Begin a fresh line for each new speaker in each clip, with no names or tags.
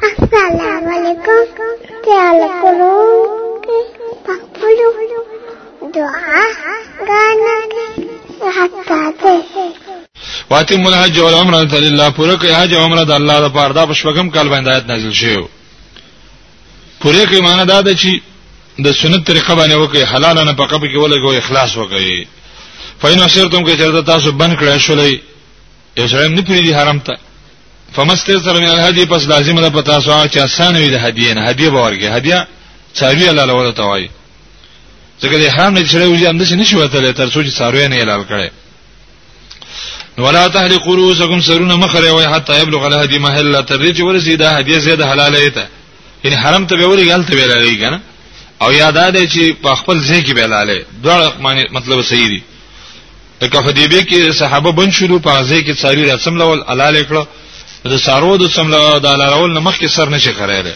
السلام علیکم خیال کولو کې پخپلو دعا غانا کې حتا ته
واتم الحج والعمره لله پوره کې حج عمره د الله لپاره دا په شپږم کال باندې آیت نازل شوی پوره کې معنی دا ده چې د سنت طریقه باندې وکي حلال نه پکې کې ولګو اخلاص وکي فین اسرتم کې چرته تاسو بند کړئ شولې یو سره نه پری دي حرام ته فمسته سره من الهدی پس لازم ده پتا سو چې آسان وي د هدیه نه هدیه باورګه هدیه چاوی الله له ورته وایي ځکه د حرام نه شړې وځي اندش نشي وته تر څو چې ساروی نه حلال کړي ولا تحلقوا رؤوسكم سرون مخره وي حتى يبلغ الهدي محله تر دې چې ورسي دا هدیه زیاده حلاله ایته ان حرم ته به وري غلط به لري کنه او یاد ده چې په خپل ځای کې به لاله دوه معنی مطلب صحیح دي لکه فدیبه کې صحابه بن شروع په ځای کې ساری رسم لول الاله کړو د سارو د سم له د لارول نه مخکې سر نشي خړایره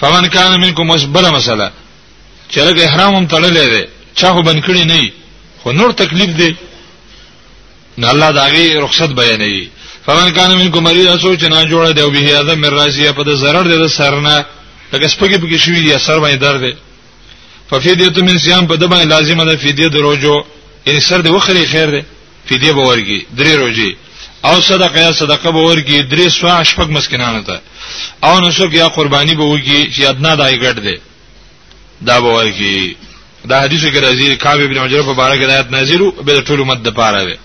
فمن کان منکم مسبل مثلا چې لکه احرام هم تړلې ده چا خو بن کړی نه خو نور تکلیف دی نو الله دا غي رخصت بیانوي فمن کان منکم مریض اسو چې نه جوړه دی او به اعظم من راسیه په د zarar دی د سرنه لکه سپګي پکې شوی دی سر باندې درد دی ففیدیه من صيام په د باندې لازمه ده فدیه د روزو یعنی سر دی وخري خیر دی فدیه به ورګي درې روزي او صدقه یا صدقه به ورګي درې سوا شپږ مسکینانو ته او نسوک یا قرباني به وږي چې ادنا دای ګډ دی دا به وایي چې دا حدیث کې راځي کعب ابن عجره په باره کې آیات نازلو به ټول امت د پاره وي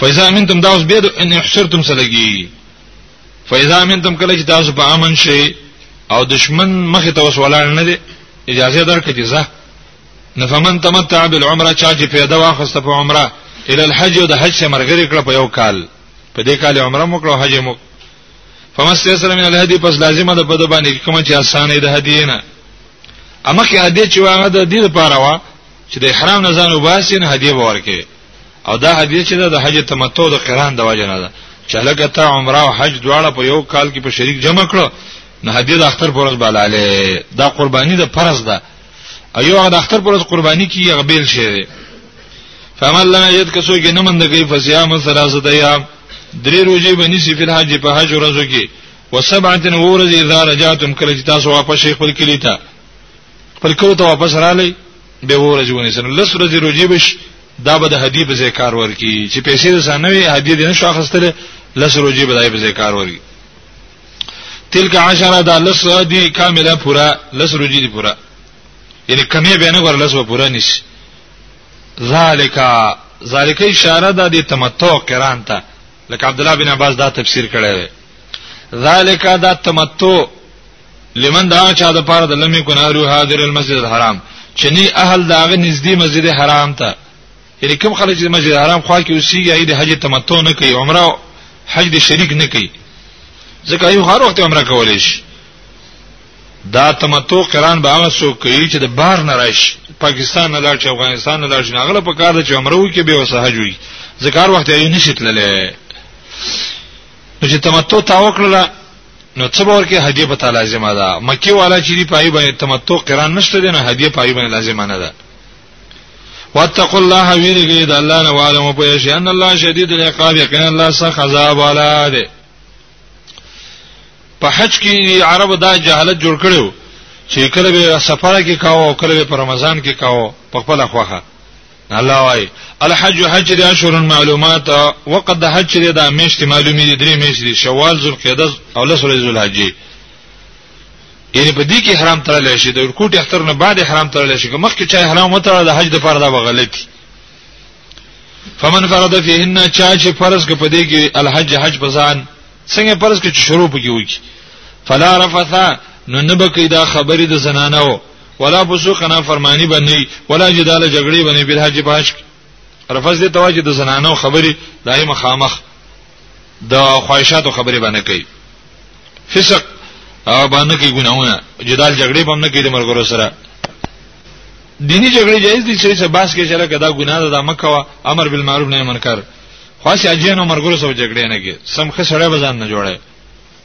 فاذا امنتم دا اوس به ان احشرتم سلګي فاذا امنتم کله چې تاسو په امن شئ او دشمن مخ ته وسولان نه دي اجازه درکړي چې زه نفمن تمتع بالعمره چا چې پیدا واخسته په عمره ال الحج او د حج سره مرګري کړ په یو کال په دې کال عمره مو کړو حج مو فمستسر من الهدی پس لازمه ده په د باندې کوم چې اسانه ده هدینا اما کې هدی چې هغه د دې لپاره وا چې د احرام نه ځان وباسي نه هدیه ورکړي او دا هدیه چې د حج تمتع د قران د وجه نه ده چې لکه ته عمره او حج دواړه په یو کال کې په شریک جمع کړو نه هدیه د اختر پرز بالاله دا قرباني د فرض ده ایو هغه د اختر پر قرباني کی هغه بیل شي دی فمن لم یجد کسو کې نه مند کوي فصيام ثلاثه ایام درې روزي بني سی په حج په حج ورځو کې وسبعه ورځې اذا رجعتم کله چې تاسو واپس شي خپل کلی ته خپل کلی ته واپس رالی به ورځې ونی سره لس ورځې روزي بش دا به د هدی په ځای کار ورکی چې پیسې د سانوي هدی دې نه شاخستله لس روزي به دای په ځای کار ورکی تلک عشره دا لس دی کامله پورا لس روجی دی پورا یعنی کمی به نه ور لس و پورا نش ذالکا ذالک اشاره ده د تمتع قران ته لکه عبد الله بن عباس دا تفسیر کړی دی ذالک دا تمتع لمن دا چا د پاره د لمې کنارو حاضر المسجد الحرام چني اهل داغه نږدې مسجد حرام ته یعنی کوم خلک چې مسجد حرام خوا کې اوسېږي هغه د حج تمتع نه کوي عمره حج د شریک نه کوي ځکه یو هر وخت عمره کولای شي دا تمتع قران به هغه څوک کوي چې د بار نه راشي پاکستان نه لاړ شي افغانستان نه لاړ شي هغه په کار د چې عمره وکي به وسه حج وي ځکه هر وخت یې نشي تللی نو چې تمتع تا وکړه نو څه باور کې هدیه په تعالی لازمه ده مکی والا چې دی پای باندې تمتع قران نشته دی نه هدیه پای باندې لازمه نه ده واتقوا الله ویریږي د الله نه واله مو پوه شي ان الله شدید العقاب یقینا الله سخت عذاب والا دی په حج کې عرب دا جهالت جوړ کړو چې کله به سفر کې کاوه او کله به په رمضان کې کاوه په خپل خوخه الله وايي الحج حج د اشهر معلومات وقد حج د میشت معلومې دي درې میشت دي شوال ذوالقعده او لسره ذوالحجې یعنی په دې کې حرام تړل شي د ورکوټ اختر نه بعد حرام تړل شي مخکې چا حرام وتړل د حج د فرض دا غلطي فمن فرض فيهن چا چې فرض کې په دې کې الحج حج بزان څنګه فرض کې شروع پکې وي فلا رفثا نو نه بکې دا خبرې د زنانه وو ولا فسوق نه فرمانی بنئ ولا جدال جګړې بنئ په حج په حج رفض دې تواجد زنانو خبري دای مخامخ د خواهشاتو خبرې باندې کوي فسق او باندې کوي ګناونه جدال جګړې باندې کوي د مرګرو سره دینی جګړې جایز دي چې باس کې چلا کدا ګناه ده مکوا امر بالمعروف نهي منکر خاص اجینو مرګرو سره جګړې نه کوي سم خه سره بزان نه جوړه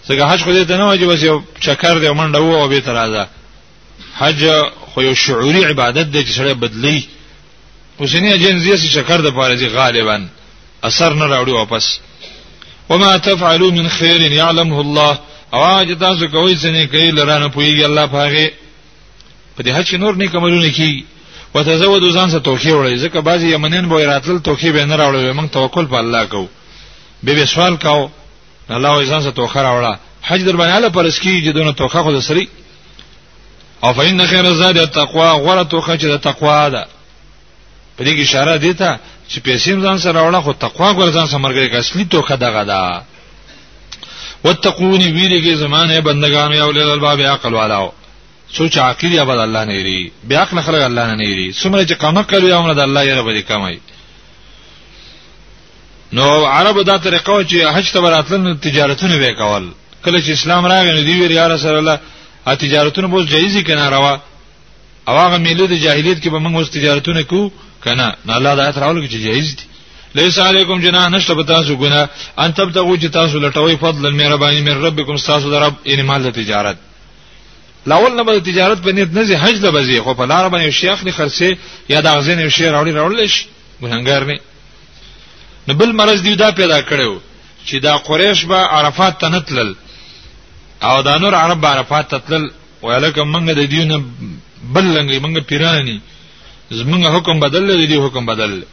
څنګه حج خو دې ته نه واجب چې چکر دې منډه وو او به تر راځه حج خو یو شعوري عبادت دی چې سره بدلی اوسنی اجن زیات شکر د پاره دی غالبا اثر نه راوړي واپس وما تفعلوا من خير يعلمه الله اواز تاسو کوی څنګه کوي لرانه پوي الله پاغه په دې هڅ نور نه کومونه کی وتزود ځان سره توخی وړي ځکه بعضی یمنین به راتل توخی به نه راوړي موږ توکل په الله کو به به سوال کاو الله ځان سره توخه راوړه حج در باندې الله پرس کی جدونه توخه خو سری او فإن خير الزاد التقوى غره توخه چې د تقوا ده په دې کې اشاره دی ته چې پیسې ځان سره وړه خو تقوا ګور ځان سره مرګري اصلي توخه دغه ده وتقوني ویریږي زمانه بندگانو یا اولل الباب عقل والاو سوچ عقل یا بد الله نه یری بیا عقل خلق الله نه یری سمره چې قامه کوي امر د الله یې رب دې کمای نو عربو دا طریقه و چې حج ته براتلن تجارتونه وکول کله چې اسلام راغی نو دی ویل یا رسول الله ا تجارتونه بوز جایز کنه روا او هغه ملي د جاهلیت کې به موږ اوس تجارتونه کو کنه نه الله دا تر اول کې جایز دي لیس علیکم جناح نشته په تاسو ګنا ان تبتغوا چې تاسو لټوي فضل مهرباني من ربکم تاسو در رب ان مال تجارت لاول نه به تجارت په نیت نه زی حج لبزی خو په لار باندې شیخ نه خرڅه یا د اغزین شی راوړي راوړل شي ګناګار نه نو بل مرز دی دا پیدا کړو چې دا قریش به عرفات ته نتلل او دا نور عرب عرفات ته تلل ولکه منګه د دیونه بل لنګي منګه پیرانی زمونږ حکم بدل دی دی حکم بدل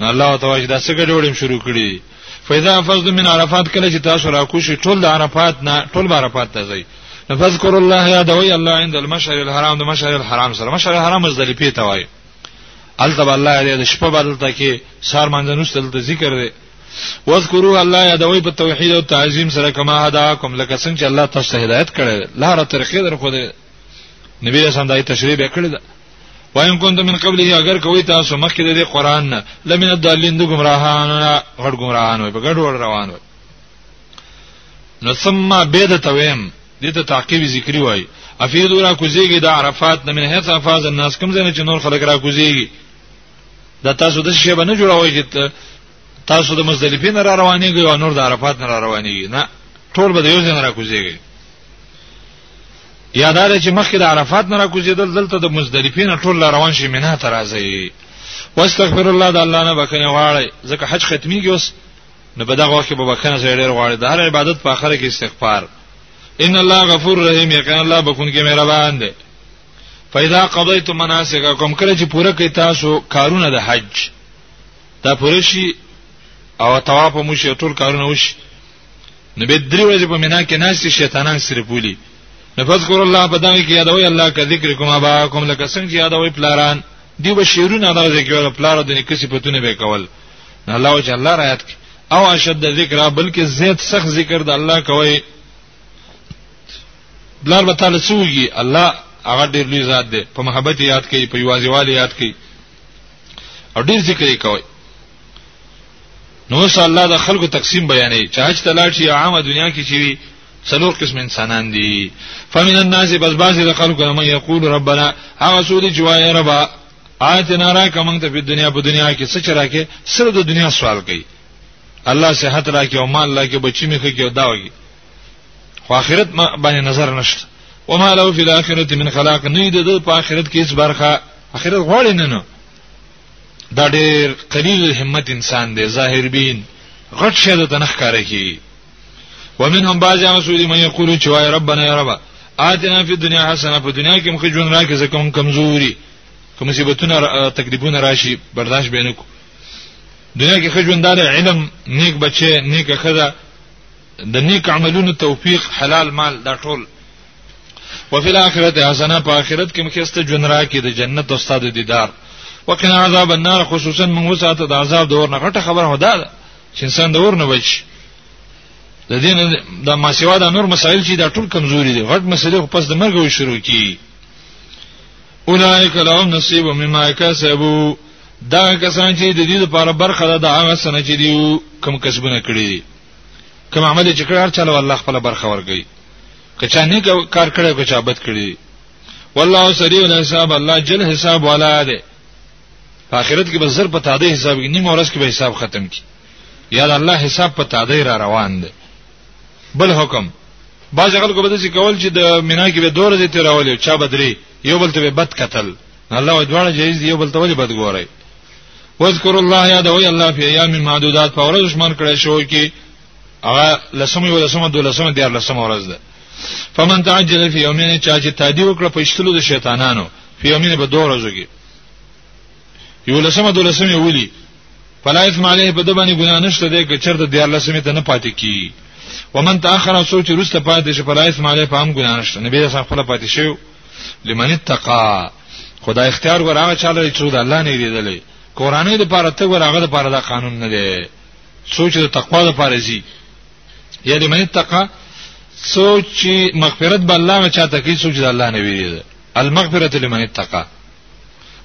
نه الله تعالی دا څنګه جوړیم شروع کړی فاذا فزد من عرفات کله چې تاسو را کوشي ټول د عرفات نه ټول عرفات ته ځئ فذكر الله يا دوي الله عند المشعر الحرام د مشعر الحرام سره مشعر الحرام مزدلفه ته وایي الته الله دې د شپه بدلته کې سار منځنوس دلته ذکر دی واذکروا الله یادوي په توحید او تعظیم سره کما هداکم لکه څنګه چې الله تاسو ته هدایت کړی لار طریقې در خو دې نبی رسول الله تشریح وکړی دا وان کنتم من قبله اگر کوي تاسو مخکې د قران نه لمن الضالین د گمراهان غړ گمراهان وي په ګډ وړ روان وي نو ثم بيد تویم دې ته تعقیب ذکری وای افیدو را کوزیږي د عرفات نه من هیڅ افاز الناس کوم ځای چې نور خلک را کوزیږي دا تاسو د شی باندې جوړوي چې تاسو د مزدلفې نه را روانېږي او نور د عرفات نه را روانېږي نه ټول به د یو ځای نه را کوزیږي یادار چې مخکې د عرفات نه را کوزیدل دلته د مزدلفې نه ټول را روان شي منه ترازي واستغفر الله د الله نه بکنه واړی ځکه حج ختميږي اوس نو په دغه وخت کې په بخنه سره ډیر غواړي د هر عبادت په اخر کې استغفار ان الله غفور رحیم یقینا الله بخون کې مهربان دی فاذا قضیتم مناسککم کله چې پوره کوي تاسو کارونه د حج دا پوره شي او طواف مو شي ټول کارونه وشي نو به درې ورځې په مینا کې ناس شیطانان سره پولی نو فذكر الله په دغه کې یادوي الله کا ذکر کوم ابا کوم لکه څنګه یادوي پلاران دی به شیرونه دغه ذکر پلار د نکسي پتونه به کول نه الله وجه الله رايات کی او اشد ذکر بلکې زید سخت ذکر د الله کوي بلار به تعالی سوږي الله هغه ډیر لوی ذات دی په محبت یاد کوي په یوازیوالي یاد کوي او ډیر ذکر یې کوي نو صلی الله د خلکو تقسیم بیانې چې حج تلاشي عامه دنیا کې چی وي څلور قسم انسانان دي فمن الناس بس بعض د خلکو من یقول ربنا هغه سودی جوای ربا آیت نارا کوم ته په دنیا په دنیا کې څه چرا کې سره د دنیا سوال کوي الله صحت راکې او مال راکې بچی مې کې او دا وي خو آخرت ما باندې نظر نشته وما له فی الاخرته من خلاق نه دې د په آخرت کې هیڅ برخه آخرت غواړي نه نو دا ډېر قلیل همت انسان دی ظاهر بین غټ شه د تنخ کار کوي ومنهم بعض هغه سودی مې یقول چې وای ربنا یا رب آتنا فی الدنیا حسنه په دنیا کې مخې جون راکې زکه هم کمزوري کوم مصیبتونه تکلیفونه راشي برداشت به نه کو دنیا کې خجوندار علم نیک بچي نیک خزه د نیک عملونو توفیق حلال مال دا ټول وفي الاخرت حسنه په اخرت کې مخسته جون را کې د جنت استاد دیدار وکنا عذاب النار خصوصا موږ ساته د عذاب دور نه غټه خبره هدا ده چې انسان د اور نه بچ د دین د ماسیوا د نور مسائل چې دا ټول کمزوري دي غټ مسلې خو پس د مرګ وي شروع کی اولائک لهم نصیب مما کسبوا دا کسان چې د دې لپاره برخه ده د هغه سنه چې دی کم کسبونه کړی دي کوم عمل چې کړه هر چا له الله خپل برخه ورګي کچا نه کار کړی کچا بد کړی والله سریع الحساب الله جل حساب والا ده په آخرت کې به زر په تاده حساب کې نیم ورځ کې به حساب ختم کی یا الله حساب په تاده را روان دی بل حکم باز خلکو به دسی کول چې د مینا کې به دوه ورځې تیرولې چا بدري یو بل ته به بد قتل الله وي دواړه جایز دی یو بل ته ولې بد ګورای واذکر الله یاد وی الله فی ایام معدودات په ورځ شمن کړی شو کې هغه لسمه یو لسمه دوه لسمه دیار لسمه ورځ ده فمن تعجل فی یومین چا چې تادی وکړه په شتلو د شیطانانو فی یومین په دوه ورځو کې یو لسمه دولسمه ولي فلا اسم علیه په دبانی ګناه نشته دی که چرته د الله سمې ته نه پاتې کی ومن تاخر سوچ رسته پاتې شي فلا اسم علیه په هم ګناه نشته نبی رسول خپل پاتې شو لمن اتقا خدای اختیار ور هغه چاله چې د الله نه دیدلې قرانه د پاره ته ور هغه د پاره دا قانون نه دی سوچ د تقوا د پاره زی یا لمن اتقا سوچ مغفرت به الله چاته کی سوچ د الله نه ویریږي المغفرة لمن اتقى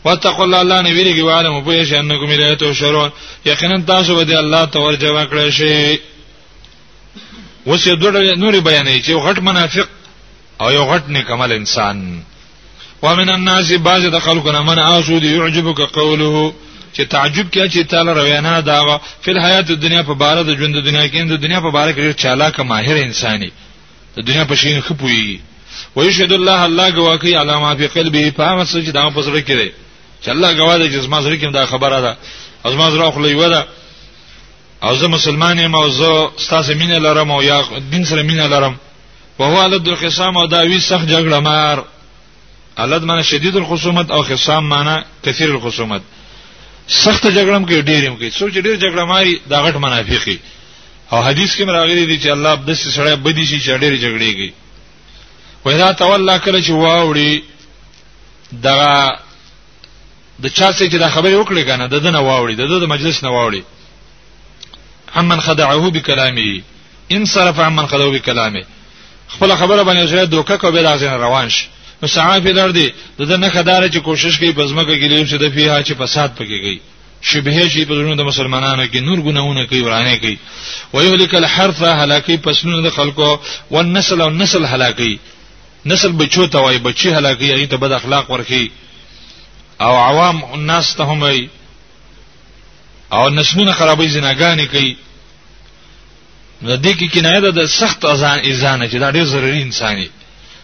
واتقوا الله الله نه ویریږي وعلم په یې شان کوم لري ته شروع یقینا تاسو به الله ته ورجوا کړئ شي وس یو ډول نور بیانې چې غټ منافق او یو غټ نیکمل انسان ومن الناس بعض د خلقنا من اسود يعجبك قوله چې تعجب کیا چې تعالی روینا دا وا فل حیات دنیا په بار د ژوند دنیا کې د دنیا په بار کې ډیر چالاک ماهر انساني د دنیا په شین خپوي ويشهد الله الله گواکي علامه په قلبي په هغه څه چې دا په سره کې دی چې الله گواه دی چې زما سره کې دا خبره ده از ما زرا خلې و ده او زه مسلمان یم او زه ستاسو مینه لرم او یا دین سره مینه لرم وهو علد الخصام او دا وی سخت جګړه مار الد معنی شدید الخصومت او خصام معنی کثیر الخصومت سخت جګړه کوي ډیر کوي څو چې ډیر جګړه ماري دا غټ منافقي او حدیث کې راغلي دي چې الله د سړی بدی شي چې ډیر جګړه کوي وإذا تولى کله چې واوړي دا د چا څخه چې دا خبره وکړي کنه د دنه واوړي د د مجلس نه واوړي امن خدعه بکلامه ان صرف عمن قدو بکلامه خپل خبره باندې زړه دوکه کو به راځي روان شي نو صحابه پیلر دی د دې نه خدار چې کوشش کوي په ځمکه کې لیم چې د فیها چې فساد پکې کوي شبهه شي په زړونو د مسلمانانو کې نور ګناونه کوي ورانه کوي ويهلك الحرث هلاکي پسونو د خلکو والنسل او نسل هلاکي نسل بچو ته وای بچي هلاکي هغه ته بد اخلاق ورخي او عوام الناس ته هم او نسلونه خرابې زناګانې کوي نو دې کې کنایه ده د سخت اذان اذان چې دا ډېر ضروري انساني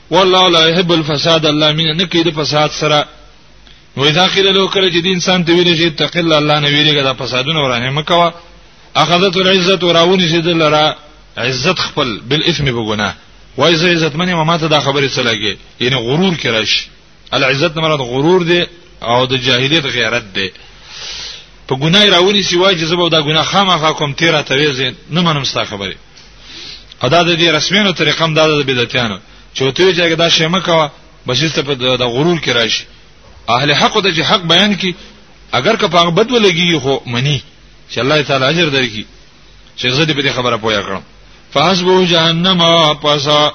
والله لا يحب الفساد الله مين نه کوي د فساد سره نو اذا قيل له کله چې د انسان ته ویل شي اتق الله الله نه ویلګه د فسادونه ورانه مکوا اخذت العزه وراوني شي دلرا عزت خپل بالاثم بغنا وای زه عزت منه ما ته دا خبره څه لګي یعنی غرور کې راشي العزت نه مراد غرور دی او د جاهلیت غیرت دی په ګناي راونی سی وای چې زبو دا ګناه خامخا کوم تیرا تویز نه منم ستا خبره ادا د دې رسمینو طریقه هم د بدعتانو چې ته چې دا شیمه کوا بشیست په د غرور کې راشي اهل حق د چې حق بیان کی اگر که په بد ولګي خو منی چې الله تعالی اجر درکې چې زه دې په خبره پوهه کړم فحسبه جهنم پسا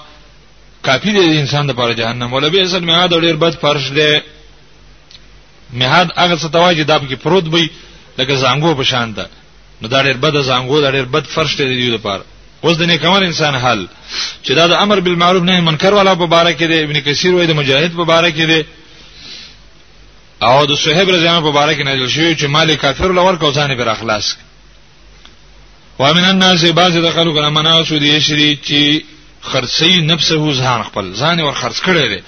کافی دی انسان د پر جهنم ولا به اصل میعاد ډیر بد فرش دی میعاد هغه څه تواجی داب کې پروت وي لکه زنګو په شان ده نو دا ډیر بد زنګو دا ډیر بد فرش دی دی لپاره اوس د نیکمن انسان حال چې دا د امر بالمعروف نهي منکر والا په باره کې دی ابن کثیر وایي د مجاهد په باره کې دی او د صہیب رضی الله په باره کې نازل شوی چې مال کافر لور کو ځان پر اخلاص ومن الناس بعض د خلکو نه مناسو دي شری چې خرڅي نفسه ځان خپل ځان ور خرڅ کړي دي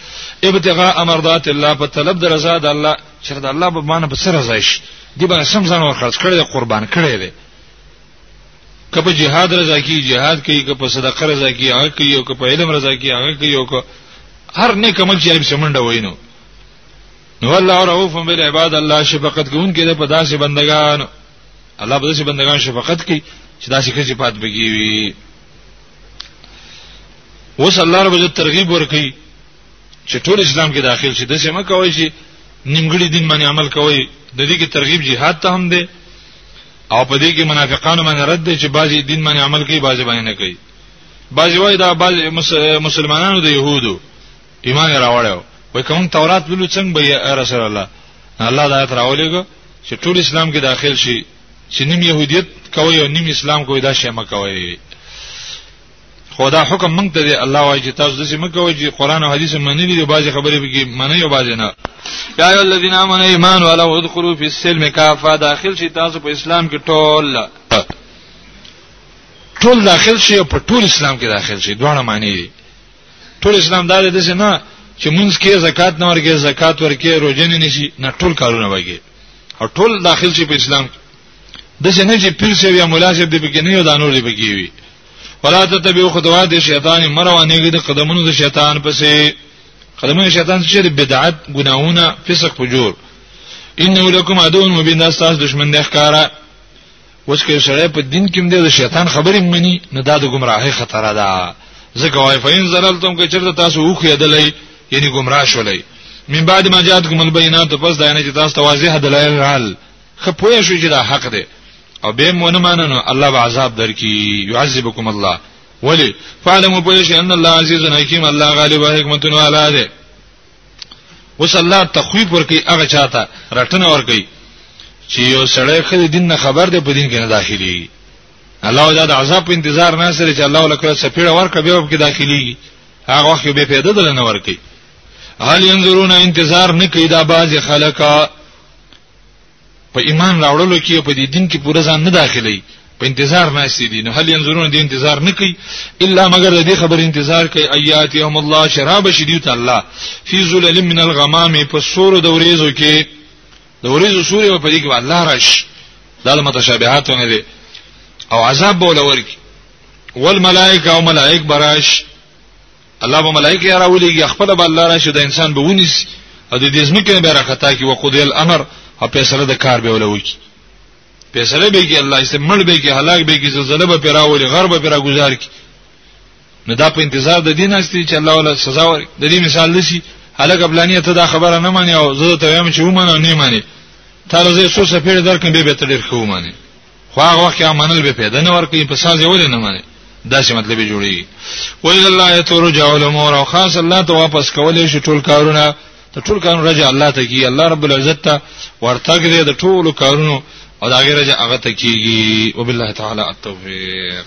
ابتغاء امرضات الله په طلب د رضا د الله چې د الله په معنی په سر رضا شي دی باندې سم ځان ور خرڅ کړي قربان کړي دي کپه جهاد رضا کی جهاد کوي کپه صدقه رضا کی هغه کوي او کپه علم رضا کی هغه کوي او هر نیک عمل چې به سمنده وینو نو الله رؤوف بالعباد الله شفقت کوونکی ده په داسې بندگانو الله په دې بندگان شفقت کوي چې داسې کې صفات بږي وي وس الله رب عزت ترغیب ورکړي چې ټول اسلام کې داخل شي د څه مکوي چې نیمګړي دین باندې عمل کوي د دې کې ترغیب jihad ته هم دی او په دې کې منافقانو باندې رد دی چې بعضي دین باندې عمل کوي بعضي باندې نه کوي بعضي وایي دا بعضي مسلمانانو د يهودو ایمان راوړیو وای کوم تورات لولو څنګه به رسول الله الله دا آیت راولېګو چې ټول اسلام کې داخل شي چې نیم يهودیت کوي او نیم اسلام کوي دا شی مکوي خدا حکم مونږ ته دی الله وايي چې تاسو داسې مکوئ چې قران او حديث منلي دي بعضي خبرې به کې منئ او بعضي نه یا ایو الذین آمنوا ایمان ولا ادخلوا فی السلم کافه داخل شي تاسو په اسلام کې ټول ټول داخل شي او په ټول اسلام کې داخل شي دوه معنی دي ټول اسلام دا دی چې نه چې مونږ کې زکات نه ورګي زکات ورکې روزه نه نشي نه ټول کارونه وږي او ټول داخل شي په اسلام د څه نه چې پیر شوی یا مولا شوی د بګی نه یو دانور دی بګی وي ولا تتبعوا خطوات د شیطان مروانېږي د قدمونو د شیطان پسې قدمونو شیطان چې د بدعت ګناونه فسق فجور انه لکم عدو مبین دا ستاسو دشمن دی ښکارا اوس کې سره په دین کې د شیطان خبرې مني نه دا د گمراهۍ خطر ده ځکه وای فین زللتم کې چرته تاسو وخ یدلې یعنی گمراه شولې من بعد ما جاتکم البینات پس دا نه چې تاسو واضح دلایل رال خپوی شو چې دا حق دی او به مونږ ماننو الله به عذاب درکې يعذبكم الله ولی فعلم پوه شي ان الله عزیز حکیم الله غالب حکمتونه والا دی اوس الله تخویب ورکی هغه چاته رټنه ورکی چې یو سړی خدای دین نه خبر دی په دین کې نه داخلي الله دا د عذاب په انتظار نه سره چې الله ولکه سپیړه ورکه به په کې داخلي هغه وخت به پیدا دل نه ورکی هل ينظرون انتظار نه کوي دا باز خلکا په ایمان راوړلو کې په دې دین کې پوره ځان نه داخلي په انتظار ناشې دي نو هل ينظرون دې انتظار نه کوي الا مگر دې خبر انتظار کوي ايات يوم الله شراب شديد الله في ظلل من الغمام په سور د وريزو کې د وريزو سوري په دې کې الله راش دا د متشابهات نه دي او عذاب بوله ورکی والملائکه او ملائک براش الله به ملائکه راولېږي خپل به الله راشي د انسان به ونیسي او د دې ځمکې نه به راخطا کی وقضی الامر او فیصله د کار به ولوي فیصله به کی الله استعمال به کی هلاک به کی زلزلہ به پیراولي غرب به پیرا گزار کی نو دا په انتظار د دین استي چې الله ولا سزا ورکړي د دې مثال لسی هلک ابلانی ته دا خبره نه مانی او زه ته وایم چې ومنه نه مانی تا له زه سو سفیر درکم به به تدیر خو مانی خو هغه وخت کې منل به پیدا نه ورکې په ساز ولې نه منې دا څه مطلب جوړي وای الله یترجع الامور او خاص الله ته واپس کولې شي ټول کارونه ته ټول کارونه رجع الله ته کی الله رب العزت ته ورتګ دې د ټول کارونو او دا غیر رجع هغه ته کیږي وبالله تعالی التوفیق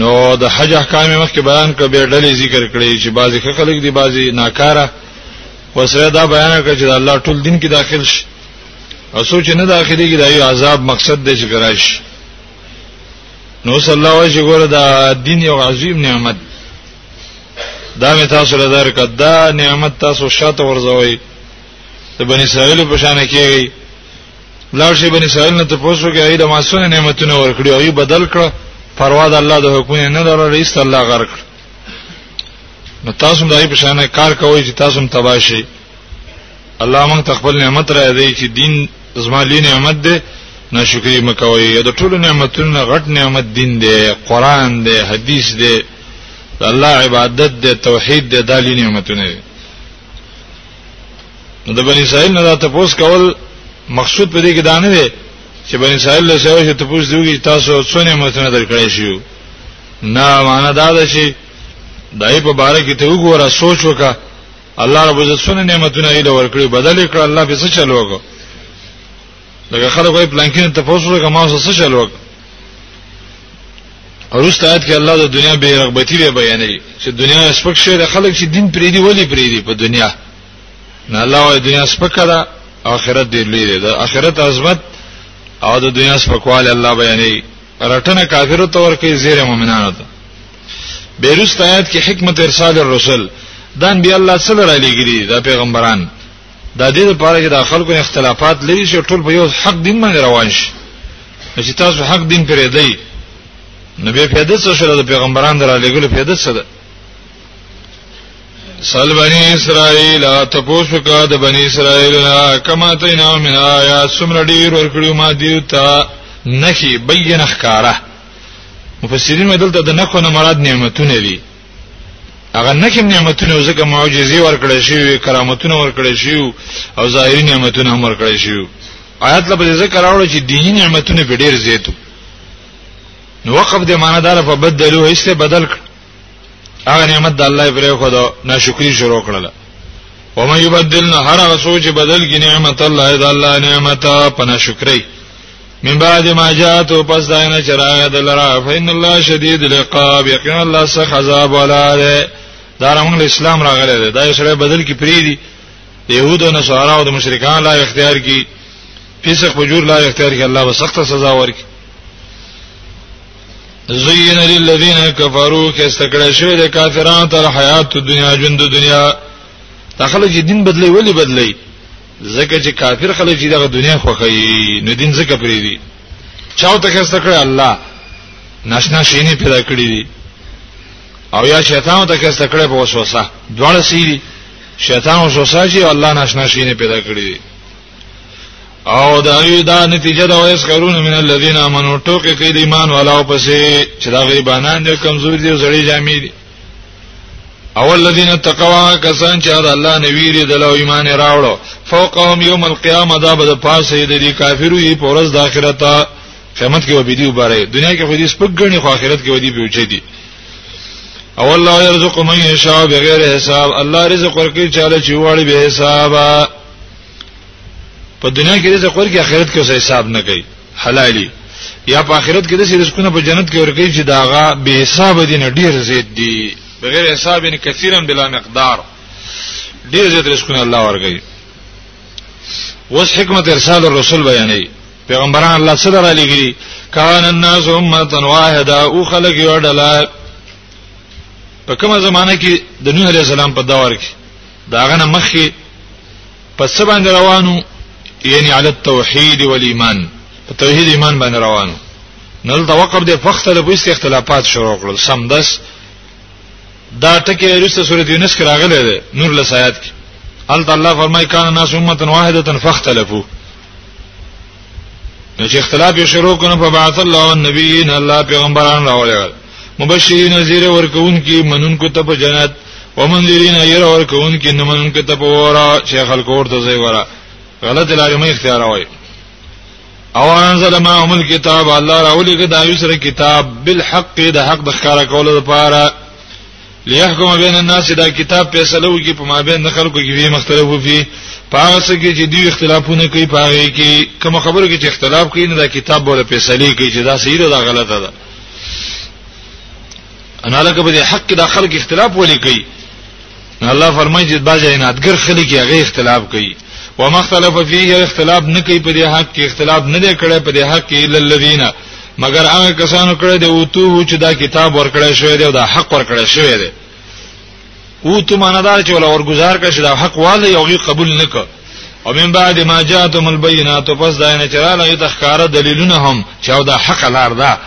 نو د حج احکام مخکې بیان کړ به ډلې ذکر کړې چې بعضی خلک دي بعضی ناکاره وسره دا بیان کړ چې الله ټول دین کې داخل شي او سوچ نه داخلي کې دایو عذاب مقصد دی چې ګرایش نو صلی الله علیه وسلم دا دین یو عظیم نعمت دا می تاسو له درک دا نعمت تاسو شاته ورځوي ته بنی اسرائیل په شان کېږي لاړ شي بني اسرائیل نه تاسو کې ایله ما سونه نعمتونه ورکړي او یې بدل کړ پروا د الله د حکم نه لره رئیس الله غرق نو تاسو دای په شان کار کوئ چې تاسو تباشي الله موږ تخپل نعمت را دی چې دین زما لوی نعمت دی ناشکری مکوئ د ټولو نعمتونو غټ نعمت دین دی قران دی حدیث دی الله عبادت دی توحید دی د لوی نعمتونه دی نو د بنی اسرائیل نه دا تپوس کول مقصود په دې کې دانه دی چې بنی اسرائیل له سوي چې تپوس دیږي تاسو څونه متنه درکړی شو نه معنا دا ده چې دای په باره کې ته وګوره سوچ وکړه الله رب عزت څونه نعمتونه یې ورکړي بدل کړ الله به څه چلوږي لکه خلک وایي پلانکین ته پوسره کما اوس څه چل وک ورسته آیت کې الله د دنیا به رغبتی به بیانې چې دنیا سپک شي د خلک چې دین پرې دی ولی پرې دی په دنیا نه الله وایي دنیا سپک ده آخرت دې لري د آخرت عظمت او د دنیا سپکواله الله بیانې رټنه کافرو ته ورکه زیر مؤمنانو ته بیرست آیات کې حکمت ارسال الرسل دان بیا الله صلی الله علیه وسلم دا پیغمبران دا دې لپاره چې د خلکو اختلافات لري چې ټول په یو حق دین باندې روان شي چې تاسو حق دین پرې دی نبی پیدا څه شول د پیغمبران درا لګل پیدا څه ده سل بنی اسرائیل تپوسو کا د بنی اسرائیل کما تینا من آیات سمر ډیر ورکړو ما دیوتا نخي بین احکاره مفسرین مدلته د نخو نه مراد نعمتونه دي هغه نه کوم نعمتونه ځکه معجزې ورکړې شي کرامتونه ورکړې شي او ظاهري نعمتونه هم ورکړې شي آیات لپاره ذکر راوړل چې دینی نعمتونه په ډیر زیاتو نو وقف د معنا دار په بدلو هیڅ بدل کړ هغه نعمت د الله پرې خو دا ناشکری شروع کړل ومن يبدلنا هر هغه سوچ بدل کی نعمت الله د الله نعمت په ناشکری من بعد ما جاءتو پس داینه چراغ دلرا فین الله شدید العقاب یقینا الله سخ عذاب ولا ده دا رحمن اسلام راغله ده دا سره بدل کی پری دی يهود او نصارا او د مشرکان لا اختیار کی فسق فجور لا اختیار کی الله به سخت سزا ورکی زین للذین کفروا کستکړه شوی د کافرانو تر حیات دنیا ژوند دنیا تخلق دین بدلی ولی بدلی زکه چې کافر خلک چې دغه دنیا خوخی نو دین زکه پری دي چاو ته کسته کړ الله ناشنا شینی پیدا کړی دي او یا شیطان ته کسته کړ په وسوسه دواړه سیری شیطان وسوسه چې الله ناشنا شینی پیدا کړی دي او دا یو دا نتیجه دا وایس کرون من الذين امنوا ټوکې کوي د ایمان والاو پسې چې دا غریبانان دي کمزوري دي زړې جامې دي او الذين تقوا کسان چې د الله نه ویری د لو ایمان راوړو فوقهم يوم القيامه دا به د پاسه د دې کافرو یې په ورځ د آخرت قیامت کې وبدي وبره دنیا کې خو دې سپک غني خو آخرت کې ودی پیوچې دي او الله يرزق من يشاء بغیر حساب الله رزق ورکړي چاله چې وړي به حساب په دنیا کې رزق ورکړي آخرت کې حساب نه کوي حلالي یا په آخرت کې د رزقونه په جنت کې ورکړي چې داغه به حساب دي نه ډیر زیات دي بغیر حساب نه کثیرا بلا مقدار ډیر زیات رزقونه الله ورکړي وس حکمت ارسال الرسول بیانې پیغمبران الله صلی الله علیه وسلم کان الناس امه واحده او خلق یو ډله په کومه زمانہ کې د نوح علی السلام په دور کې داغه نه مخکې پس باندې روانو یعنی علی التوحید والایمان په توحید ایمان باندې روانو نل دا وقب د فخت له بوست اختلافات شروع کړل سمدس دا ټکی رسته سورۃ یونس کې راغلی دی نور لسایات کې الله الله فرمای کان الناس امه واحده فاختلفوا نو چې اختلاف یې شروع کونه په بعث الله او نبیین الله پیغمبران راولېږل مبشرین زیر ورکون کی منون کو تپ جنت ومنذرین ایر ورکون کی نمنون کو تپ ورا شیخ الکور ته زی ورا غلط لارې مې اختیار وای او انزل ما هم الكتاب الله راولي کې دا یسره کتاب بالحق د حق د ښکارا کولو لپاره ليحكم بين الناس دا کتاب فیصله وکي په مابین د خلکو کې وی مختلفو فی پاغه څه کې چې دوی اختلافونه کوي پاغه کې کوم خبرو کې چې اختلاف کوي نه دا کتاب بوله فیصله کوي چې دا صحیح ده دا غلطه ده انا لکه په حق کې د خلک اختلاف ولي کوي الله فرمایي چې باج عنادګر خلک یې هغه اختلاف کوي وما اختلف فيه اختلاف نه کوي په دې حق کې اختلاف نه دی کړی په دې حق کې الا الذين مگر هغه کسانو کړه دی او تو چې دا کتاب ورکړی شوی دی او دا حق ورکړی شوی دی او ته ماندار چې ولا ورګزار کړ چې دا حق والی او غي قبول نکړ او من بعد ما جاءتهم البينات پس دا نه چراله یو تخکاره دلیلونه هم چې دا حق لار ده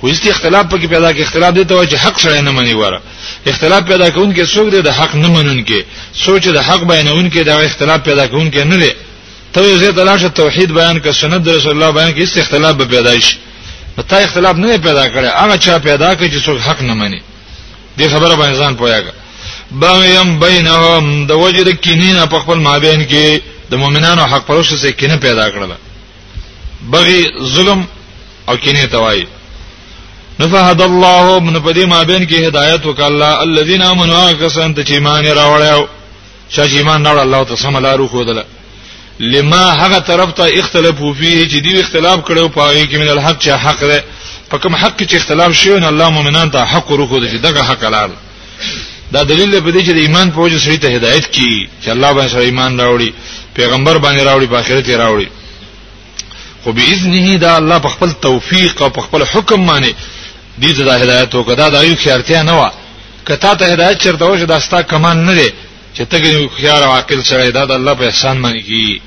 خو است اختلاف پکې پیدا کې اختلاف دي ته چې حق سره نه مني وره اختلاف پیدا کون کې څوک دې د حق نه منون کې سوچ د حق بیانون کې دا اختلاف پیدا کون کې نه لري ته یو ځای تلاش توحید بیان کې سنت رسول الله بیان کې است اختلاف به پیدا شي ته اختلاف نه پیدا کړي هغه چا پیدا کړي چې څوک حق نه مني دې خبره باندې ځان پوهیږي بغیم بینهم د وجه د کینې په خپل مابین کې د مؤمنانو حق پرسته سره کینه پیدا کړل بغي ظلم او کینه توای نفهد الله من پدې مابین کې هدایت وکړه الذين امنوا کسان ته چې ایمان راوړل چا چې ایمان نه الله ته سم لارو خو دله لما هغه طرف ته اختلاف فيه چې دی اختلاف کړو پاره کې من الحق چې حق ده په کوم حق کې اختلاف شوی نه الله مؤمنان ته حق ورکو دي دغه حق لار دا دلیل دی په دې چې ایمان په وجه سړي ته هدایت کی چې الله باندې سره ایمان راوړي پیغمبر باندې راوړي په آخرت راوړي خو باذنه دا الله په خپل توفیق او په خپل حکم باندې دې ته د هدایت او کدا د یو خیارتیا نه و کته ته هدایت چرته و چې دا ستا کمال نه دی چې ته یو خیار او عاقل سره دا د الله په احسان باندې کی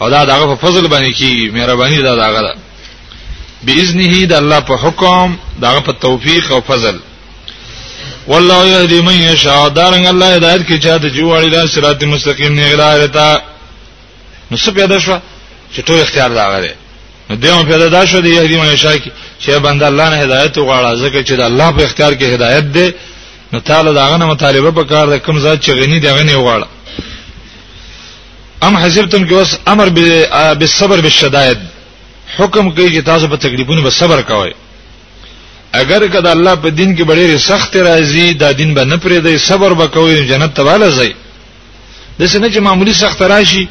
او دا دغه په فضل باندې کی مهرباني دا دغه ده باذنه د الله په حکم دغه په توفیق او فضل والله يهدي من يشاء دارن الله هدایت کی چاته جوړی دا صراط مستقیم نه غلارتا نو څه پیدا شو چې ټول اختیار دا غره نو دیو پیدا دا شو دی یهدی من شای کی چې بنده الله نه هدایت غواړي ځکه چې د الله په اختیار کې هدایت دی نو تعالی دا غنه مطالبه په کار د کم ذات چې غنی دی غنی غواړي ام حسبتم کې اوس امر بالصبر بالشدائد حکم کوي چې تاسو په تکلیفونو به صبر کوئ اگر کدا الله په دین کې ډېر سخت راځي دا دین به نه پرې دی صبر وکوي جنت ته والا ځي د سنه چې معمولی سخت راشي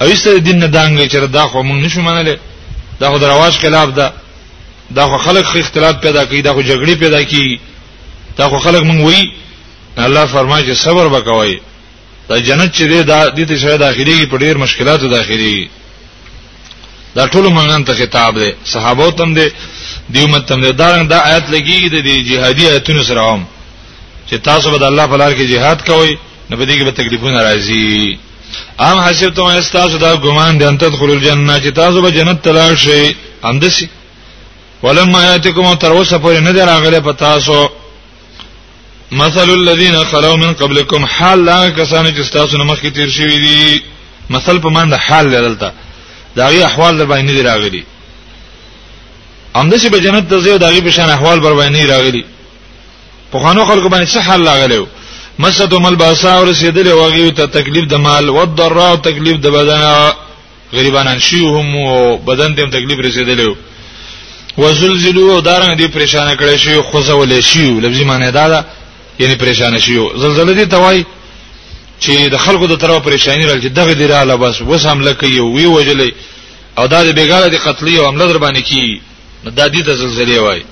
او ایسته دین نه دانګي چې دا خو مونږ نشو منلې دا خو د رواج خلاف ده دا خو خلک خو اختلاف پیدا کوي دا خو جګړې پیدا کوي دا خو خلک مونږ وایي الله فرمایي چې صبر وکوي دا جنت چې دی دا د دې شوی داخلي په ډیر مشکلاتو داخلي دا ټول مؤمنان ته خطاب دی صحابه تم دی دی امت تم دی دا رنګ دا آیات لګي د جهادي آیتونو سره هم چې تاسو به د الله په لار کې jihad کوئ نو به دې کې به تکلیفونه راځي ام حسبتم استاسو دا ګمان دي ان تدخل الجنه چې تاسو به جنت تلل شي همدسي ولما یاتکم تر اوسه پورې نه دراغله پتا سو مثل الذين خلو من قبلكم حال لا کسانو چې تاسو نه مخکې تیر شوی دي مثل په معنی حال لرلته دا غي احوال در باندې راغلي همدا چې په جنت ته زیو دغه بشان احوال بر باندې راغلي په خانو خلکو باندې څه حال لاغلو مسته مل باسا او رسیدل وغیو ته تکلیف د مال او ضرر تکلیف د بدن غریبانان شیو هم او بدن دیم تکلیف رسیدلی وزلزلو او دارنګ دی پریشان کړي شي خوځول شي لفظي معنی دا ده یعنی پریشان شي زلزلې دي توای چې د خلکو د طرف پریشانی راځي دغه دی رااله بس وس حمله کوي وی وجلې او دا د بیګاله د قتلې او حمله در باندې کی دا دي د زلزلې وای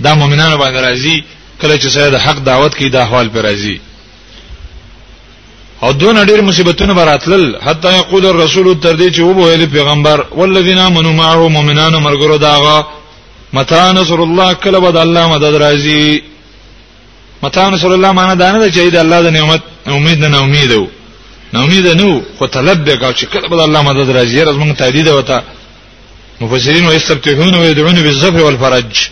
دا مؤمنانو باندې راځي کله چې سره د حق دعوت کوي دا حال پر راځي او دون ډیر مصیبتونه براتل حتی یقول الرسول تر دې چې وبویل پیغمبر والذین آمنوا معه مؤمنان مرګرو داغه متا نصر الله کله بد الله مدد راځي متا نصر الله معنی دا نه ده چې د الله د نعمت امید نه امید وو نه امید نه خو طلب به کا چې کله بد الله مدد راځي راز موږ تهدید وتا مفسرین او استفتحون او يدعون بالظفر والفرج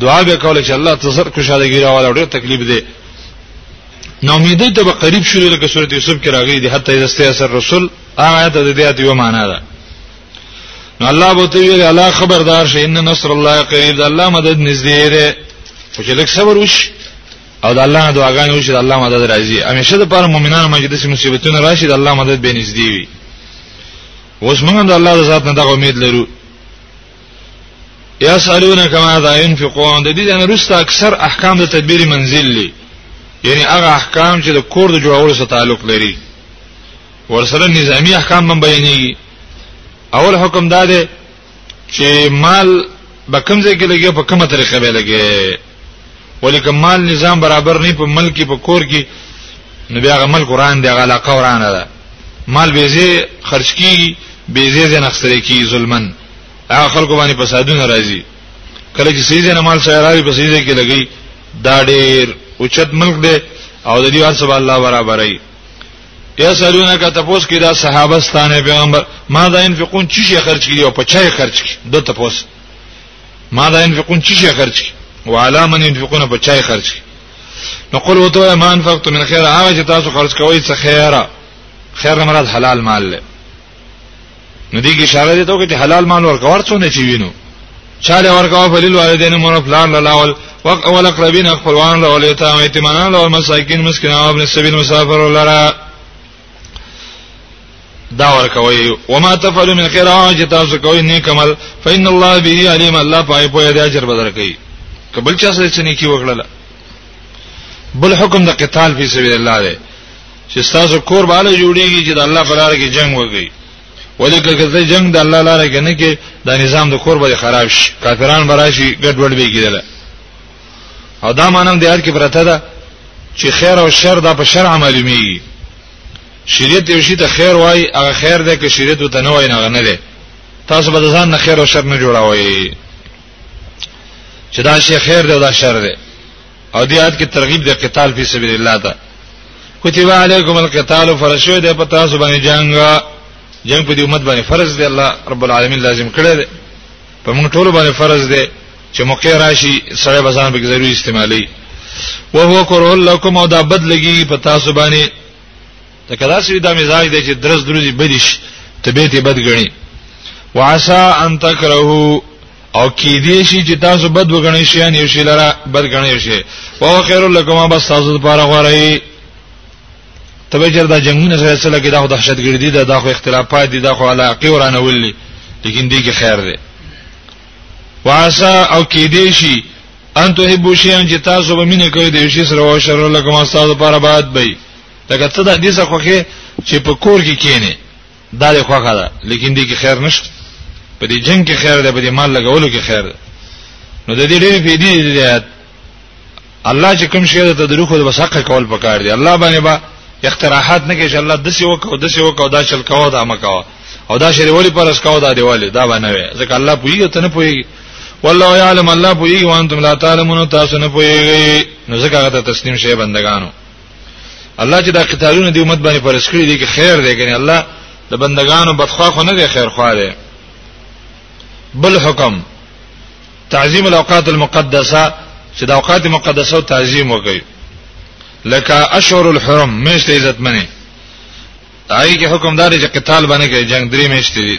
دعا به کوله چې الله تزر کو شاده ګیرا ولا ډېر تکلیف دی نو امیدې ته به قریب شول لکه سورته یوسف کې راغلي دي حتی اذا استيسر رسول هغه آیت د دې آیت یو معنا ده نو الله بو ته ویل الله خبردار شي ان نصر الله قریب ده الله مدد نږدې ده او چې لک صبر وش او د الله دعاګانې وش د الله مدد راځي همیشه د پر مؤمنانو مجلس مصیبتونه راشي د الله مدد به نږدې وي اوس موږ د الله د ذات نه دغه امید لرو یا سالونه کما دا ينفقون د دې نه رسته اکثر احکام د تدبیر منزل لري یعنی هغه احکام چې د کور د جوړولو سره تعلق لري ورسره نظامی احکام من بیانېږي اول حکم دا دی چې مال به کوم ځای کې لګي په کومه طریقه به لګي ولیکن مال نظام برابر نه په ملک په کور کې نو بیا غمل قران دی غلا قران ده مال به زی خرج کیږي به زی زن اخسر کی ظلمن هغه خلکو باندې فسادونه راځي کله چې سیزه نه مال سره راوي په سیزه کې لګي دا ډېر اوچت ملک دی او د دې ارسب الله برابرای یا سالونه کا تپوس کی دا صحابه ستانه پیغمبر ما دا انفقون چی شي خرج کی او په چای خرج کی د تپوس ما دا انفقون چی شي خرج کی وعلى من ينفقون په چای خرج کی نو قل وته ما انفقت من خیر هغه چې تاسو خرج کوئ څه خیره خیر مراد حلال مال له نو دې کې اشاره دي ته چې حلال مال ورکور څو نه چی وینو چاله ورکاو فلیل والدین مور پلان لاول وق اول اقربین خپلوان لاول یتام ایتمانان لاول مساکین مسکینان ابن السبیل مسافر لرا دا ورکوي وما تفعلوا من خير اج تاسو کوي نیک عمل فإن الله به عليم الله پای په دې اجر بدر کوي کبل چا سره چې نیکی وکړه بل حکم د قتال فی سبیل الله دی چې تاسو کور باندې جوړیږي چې د الله په لار کې جنگ وږي ولې که ته جنگ د الله لار کې نه کې دا نظام د کور باندې خراب شي کافران براشي ګډوډ به کیدل او دا مانم د یاد کې پرته ده چې خیر او شر دا په شرع معلومیږي شریعت یو شی ته خیر وای هغه خیر ده که شریعت وته نه وای نه غنه ده تاسو به ځان نه خیر او شر نه جوړاوي چې دا شی خیر ده او دا شر ده او دې آیت کې ترغیب د قتال فی سبیل الله ده کتب علیکم القتال فرض شوی دی په تاسو باندې جنگ جنگ په دې امت باندې فرض دی الله رب العالمین لازم کړی دی په موږ ټول باندې فرض دی چې موقع راشي سره بزان به ضروري استعمالي وهو کرول لكم او دا بد لګي په تاسو باندې ته کدا سوي دا مزاج دی چې درس دروزي بدیش طبيعت بد غني وعسى ان تكرهوا او کې دې شي چې تاسو بد وګڼئ شي ان یو شي لره بد غنئ شي او خیر لکم بس تاسو لپاره غوړی تبه چر دا جنگونه سره سره کې دا دهشتګردي دا د اختلافات دي دا خو علاقه ورانه ولي لیکن دې کې خیر دی واسا او کې دې شي ان ته هبو شي ان چې تاسو به مینه کوي دې شي سره او شر لکم تاسو لپاره بعد به لکه ته د دې څخه خوخه چې په کور کې کینې دا له خوخه ده لیکن دې کې خیر نشته په دې جنگ کې خیر ده په دې مال لګولو کې خیر ده نو د دې ډېر پیډې دي الله چې کوم شی ته دروخه د بسقه کول پکار دی الله باندې با اقتراحات نه کوي چې الله دسی وکاو دسی وکاو دا چل کاو دا مکاو او دا شری ولی پرس کاو دا دی ولی دا باندې وي ځکه الله پویږي ته نه پویږي والله يعلم الله پویږي وانتم لا تعلمون تاسو نه پویږي نو ځکه هغه ته تسلیم شي بندگانو الله چې دا قتالونه دی امت باندې فرض کړی دی کې خیر دی کنه الله د بندگانو بدخوا خو نه دی خیر خوا دی بل حکم تعظیم الاوقات المقدسه چې د اوقات مقدسه او تعظیم وکړي لکه اشهر الحرم مشته عزت منی آی کې حکم دار چې قتال باندې کې جنگ درې مشته دي